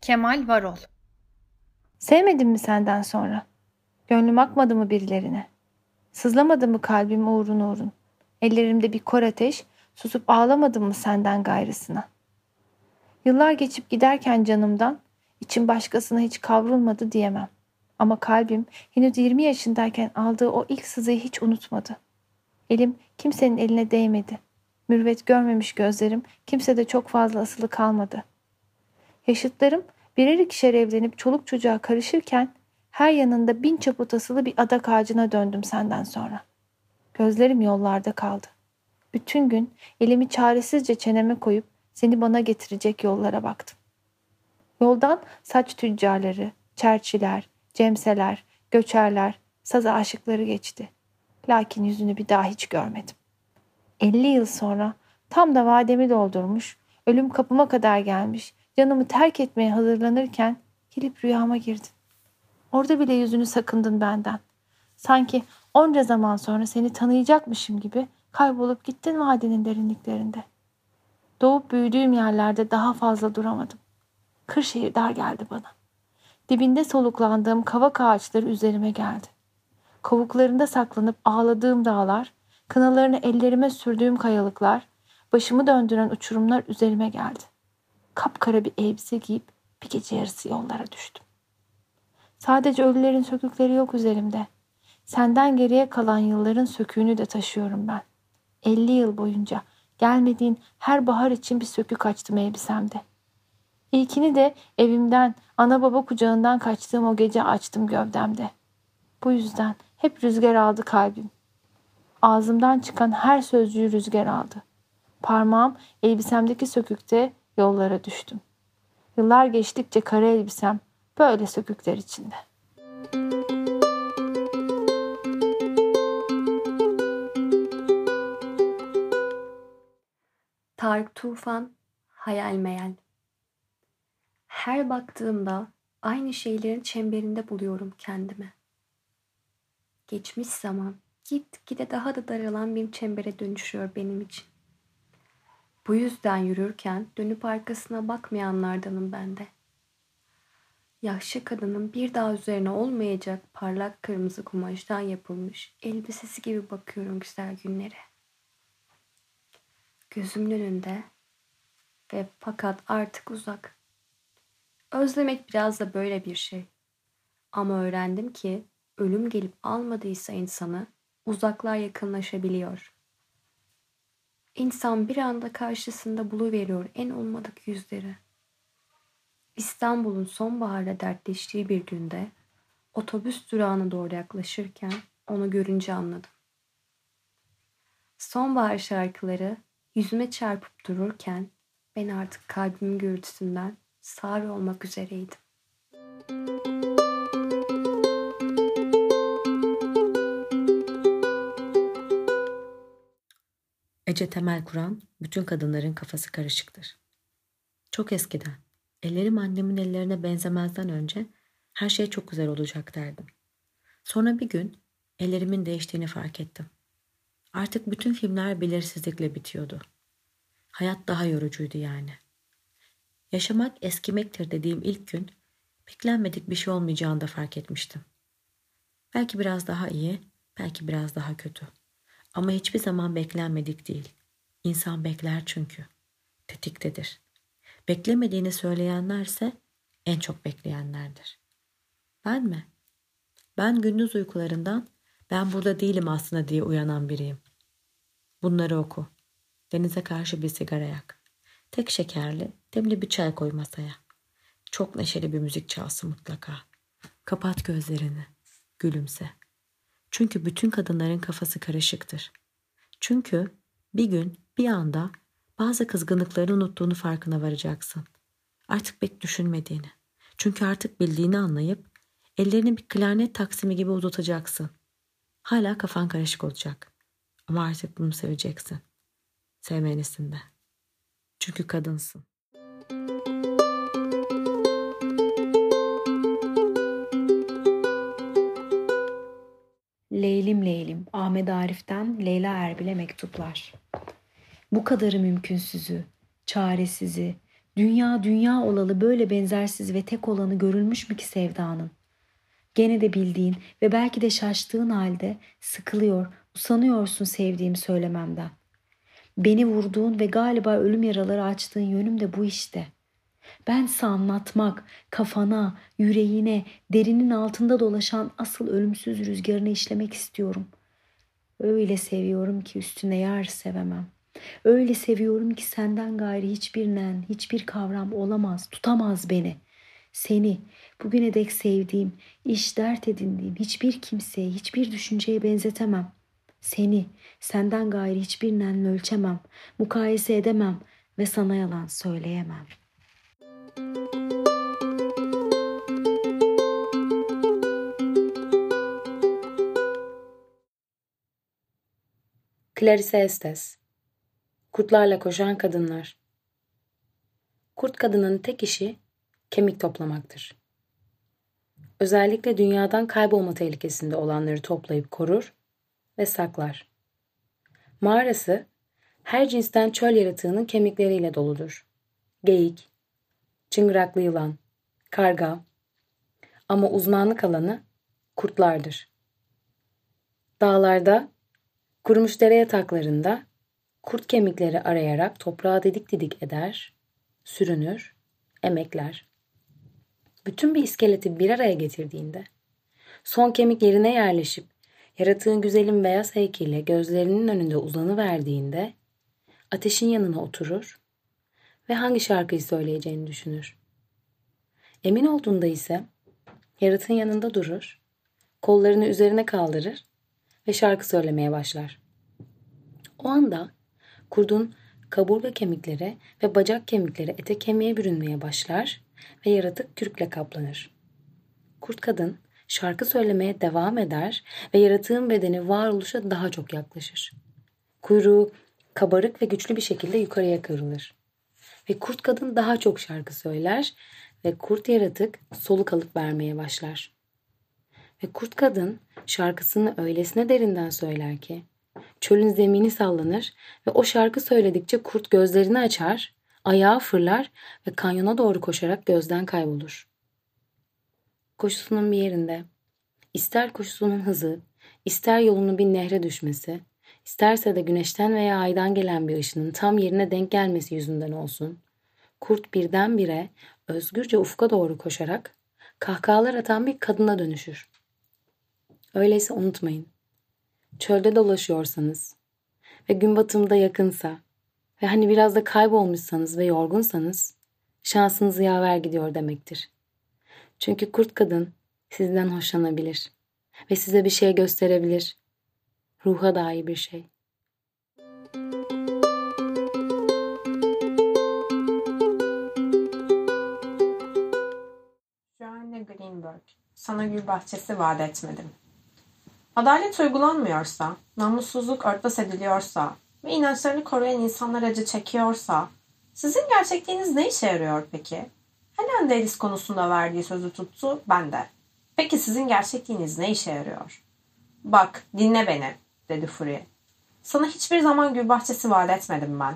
Kemal Varol. Sevmedin mi senden sonra? Gönlüm akmadı mı birilerine? Sızlamadı mı kalbim uğrun uğrun? Ellerimde bir kor ateş, susup ağlamadım mı senden gayrısına? Yıllar geçip giderken canımdan, içim başkasına hiç kavrulmadı diyemem. Ama kalbim henüz 20 yaşındayken aldığı o ilk sızıyı hiç unutmadı. Elim kimsenin eline değmedi. Mürvet görmemiş gözlerim kimse de çok fazla asılı kalmadı. Yaşıtlarım birer ikişer evlenip çoluk çocuğa karışırken her yanında bin çaput asılı bir adak ağacına döndüm senden sonra. Gözlerim yollarda kaldı. Bütün gün elimi çaresizce çeneme koyup seni bana getirecek yollara baktım. Yoldan saç tüccarları, çerçiler, cemseler, göçerler, saz aşıkları geçti. Lakin yüzünü bir daha hiç görmedim. 50 yıl sonra tam da vademi doldurmuş, ölüm kapıma kadar gelmiş, canımı terk etmeye hazırlanırken gelip rüyama girdin. Orada bile yüzünü sakındın benden. Sanki onca zaman sonra seni tanıyacakmışım gibi kaybolup gittin vadinin derinliklerinde. Doğup büyüdüğüm yerlerde daha fazla duramadım. Kırşehir dar geldi bana. Dibinde soluklandığım kavak ağaçları üzerime geldi. Kovuklarında saklanıp ağladığım dağlar, kınalarını ellerime sürdüğüm kayalıklar, başımı döndüren uçurumlar üzerime geldi. Kapkara bir elbise giyip bir gece yarısı yollara düştüm. Sadece ölülerin sökükleri yok üzerimde. Senden geriye kalan yılların söküğünü de taşıyorum ben. 50 yıl boyunca gelmediğin her bahar için bir sökük açtım elbisemde. İlkini de evimden, ana baba kucağından kaçtığım o gece açtım gövdemde. Bu yüzden hep rüzgar aldı kalbim. Ağzımdan çıkan her sözcüğü rüzgar aldı. Parmağım elbisemdeki sökükte yollara düştüm. Yıllar geçtikçe kara elbisem böyle sökükler içinde. Tarık Tufan Hayal Meyal Her baktığımda aynı şeylerin çemberinde buluyorum kendimi. Geçmiş zaman gitgide daha da daralan bir çembere dönüşüyor benim için. Bu yüzden yürürken dönüp arkasına bakmayanlardanım ben de. Yaşlı kadının bir daha üzerine olmayacak parlak kırmızı kumaştan yapılmış elbisesi gibi bakıyorum güzel günlere. Gözümün önünde ve fakat artık uzak. Özlemek biraz da böyle bir şey. Ama öğrendim ki ölüm gelip almadıysa insanı uzaklar yakınlaşabiliyor. İnsan bir anda karşısında buluveriyor en olmadık yüzleri. İstanbul'un sonbaharla dertleştiği bir günde otobüs durağına doğru yaklaşırken onu görünce anladım. Sonbahar şarkıları yüzüme çarpıp dururken ben artık kalbimin gürültüsünden sağır olmak üzereydim. Ece Temel Kur'an, bütün kadınların kafası karışıktır. Çok eskiden, ellerim annemin ellerine benzemezden önce her şey çok güzel olacak derdim. Sonra bir gün ellerimin değiştiğini fark ettim. Artık bütün filmler belirsizlikle bitiyordu. Hayat daha yorucuydu yani. Yaşamak eskimektir dediğim ilk gün beklenmedik bir şey olmayacağını da fark etmiştim. Belki biraz daha iyi, belki biraz daha kötü. Ama hiçbir zaman beklenmedik değil. İnsan bekler çünkü. Tetiktedir. Beklemediğini söyleyenlerse en çok bekleyenlerdir. Ben mi? Ben gündüz uykularından ben burada değilim aslında diye uyanan biriyim. Bunları oku. Denize karşı bir sigara yak. Tek şekerli, demli bir çay koy masaya. Çok neşeli bir müzik çalsın mutlaka. Kapat gözlerini. Gülümse. Çünkü bütün kadınların kafası karışıktır. Çünkü bir gün bir anda bazı kızgınlıklarını unuttuğunu farkına varacaksın. Artık pek düşünmediğini. Çünkü artık bildiğini anlayıp ellerini bir klarnet taksimi gibi uzatacaksın. Hala kafan karışık olacak. Ama artık bunu seveceksin. Sevmelisin de. Çünkü kadınsın. Leylim Leylim Ahmet Arif'ten Leyla Erbil'e mektuplar. Bu kadarı mümkünsüzü, çaresizi, Dünya dünya olalı böyle benzersiz ve tek olanı görülmüş mü ki sevdanın? Gene de bildiğin ve belki de şaştığın halde sıkılıyor, usanıyorsun sevdiğim söylememden. Beni vurduğun ve galiba ölüm yaraları açtığın yönüm de bu işte. Bense anlatmak, kafana, yüreğine, derinin altında dolaşan asıl ölümsüz rüzgarını işlemek istiyorum. Öyle seviyorum ki üstüne yar sevemem. Öyle seviyorum ki senden gayri hiçbir nen, hiçbir kavram olamaz, tutamaz beni. Seni, bugüne dek sevdiğim, iş dert edindiğim hiçbir kimseye, hiçbir düşünceye benzetemem. Seni, senden gayri hiçbir nenle ölçemem, mukayese edemem ve sana yalan söyleyemem. Clarice Estes Kurtlarla koşan kadınlar Kurt kadının tek işi kemik toplamaktır. Özellikle dünyadan kaybolma tehlikesinde olanları toplayıp korur ve saklar. Mağarası her cinsten çöl yaratığının kemikleriyle doludur. Geyik, çıngıraklı yılan, karga ama uzmanlık alanı kurtlardır. Dağlarda, kurumuş dere yataklarında kurt kemikleri arayarak toprağa didik didik eder, sürünür, emekler. Bütün bir iskeleti bir araya getirdiğinde, son kemik yerine yerleşip yaratığın güzelim beyaz heykeliyle gözlerinin önünde uzanı verdiğinde ateşin yanına oturur ve hangi şarkıyı söyleyeceğini düşünür. Emin olduğunda ise yaratığın yanında durur, kollarını üzerine kaldırır ve şarkı söylemeye başlar. O anda kurdun kaburga kemikleri ve bacak kemikleri ete kemiğe bürünmeye başlar ve yaratık kürkle kaplanır. Kurt kadın şarkı söylemeye devam eder ve yaratığın bedeni varoluşa daha çok yaklaşır. Kuyruğu kabarık ve güçlü bir şekilde yukarıya kıvrılır. Ve kurt kadın daha çok şarkı söyler ve kurt yaratık soluk alıp vermeye başlar. Ve kurt kadın şarkısını öylesine derinden söyler ki çölün zemini sallanır ve o şarkı söyledikçe kurt gözlerini açar, ayağı fırlar ve kanyona doğru koşarak gözden kaybolur. Koşusunun bir yerinde ister koşusunun hızı, ister yolunun bir nehre düşmesi, isterse de güneşten veya aydan gelen bir ışının tam yerine denk gelmesi yüzünden olsun, kurt birdenbire özgürce ufka doğru koşarak kahkahalar atan bir kadına dönüşür. Öyleyse unutmayın. Çölde dolaşıyorsanız ve gün batımında yakınsa ve hani biraz da kaybolmuşsanız ve yorgunsanız şansınız yaver gidiyor demektir. Çünkü kurt kadın sizden hoşlanabilir ve size bir şey gösterebilir. Ruha dair bir şey. Joanne Greenberg, sana gül bahçesi vaat etmedim. Adalet uygulanmıyorsa, namussuzluk örtbas ediliyorsa ve inançlarını koruyan insanlar acı çekiyorsa, sizin gerçekliğiniz ne işe yarıyor peki? Helen Davis konusunda verdiği sözü tuttu, ben de. Peki sizin gerçekliğiniz ne işe yarıyor? Bak, dinle beni, dedi Fury. Sana hiçbir zaman gül bahçesi vaat etmedim ben.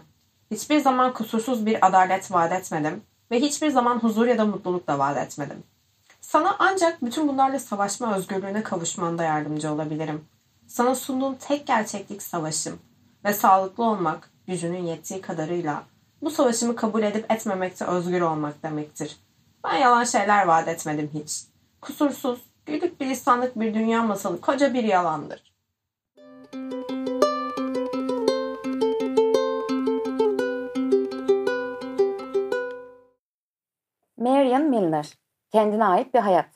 Hiçbir zaman kusursuz bir adalet vaat etmedim ve hiçbir zaman huzur ya da mutluluk da vaat etmedim. Sana ancak bütün bunlarla savaşma özgürlüğüne kavuşmanda yardımcı olabilirim. Sana sunduğum tek gerçeklik savaşım ve sağlıklı olmak gücünün yettiği kadarıyla bu savaşımı kabul edip etmemekte özgür olmak demektir. Ben yalan şeyler vaat etmedim hiç. Kusursuz, güllük bir lisanlık bir dünya masalı koca bir yalandır. Marian Milner Kendine ait bir hayat.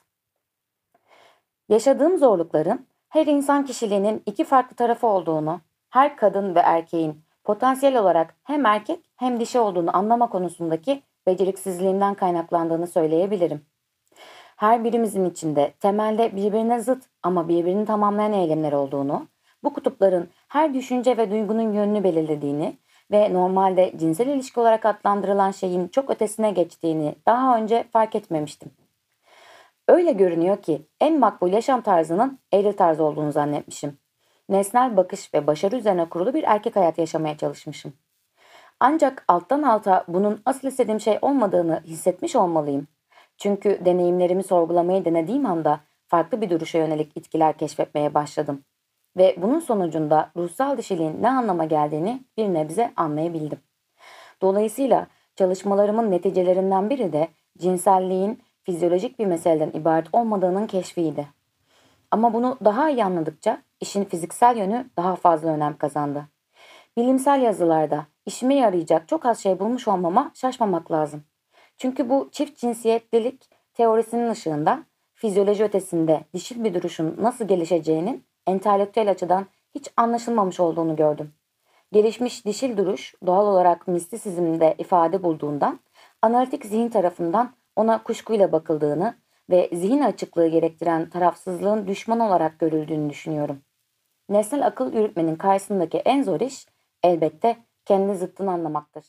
Yaşadığım zorlukların her insan kişiliğinin iki farklı tarafı olduğunu, her kadın ve erkeğin potansiyel olarak hem erkek hem dişi olduğunu anlama konusundaki beceriksizliğimden kaynaklandığını söyleyebilirim. Her birimizin içinde temelde birbirine zıt ama birbirini tamamlayan eylemler olduğunu, bu kutupların her düşünce ve duygunun yönünü belirlediğini ve normalde cinsel ilişki olarak adlandırılan şeyin çok ötesine geçtiğini daha önce fark etmemiştim. Öyle görünüyor ki en makbul yaşam tarzının eril tarzı olduğunu zannetmişim. Nesnel bakış ve başarı üzerine kurulu bir erkek hayat yaşamaya çalışmışım. Ancak alttan alta bunun asıl istediğim şey olmadığını hissetmiş olmalıyım. Çünkü deneyimlerimi sorgulamayı denediğim anda farklı bir duruşa yönelik itkiler keşfetmeye başladım. Ve bunun sonucunda ruhsal dişiliğin ne anlama geldiğini bir nebze anlayabildim. Dolayısıyla çalışmalarımın neticelerinden biri de cinselliğin fizyolojik bir meseleden ibaret olmadığının keşfiydi. Ama bunu daha iyi anladıkça işin fiziksel yönü daha fazla önem kazandı. Bilimsel yazılarda işime yarayacak çok az şey bulmuş olmama şaşmamak lazım. Çünkü bu çift cinsiyetlilik teorisinin ışığında fizyoloji ötesinde dişil bir duruşun nasıl gelişeceğinin entelektüel açıdan hiç anlaşılmamış olduğunu gördüm. Gelişmiş dişil duruş doğal olarak mistisizmde ifade bulduğundan analitik zihin tarafından ona kuşkuyla bakıldığını ve zihin açıklığı gerektiren tarafsızlığın düşman olarak görüldüğünü düşünüyorum. Nesnel akıl yürütmenin karşısındaki en zor iş elbette kendi zıttını anlamaktır.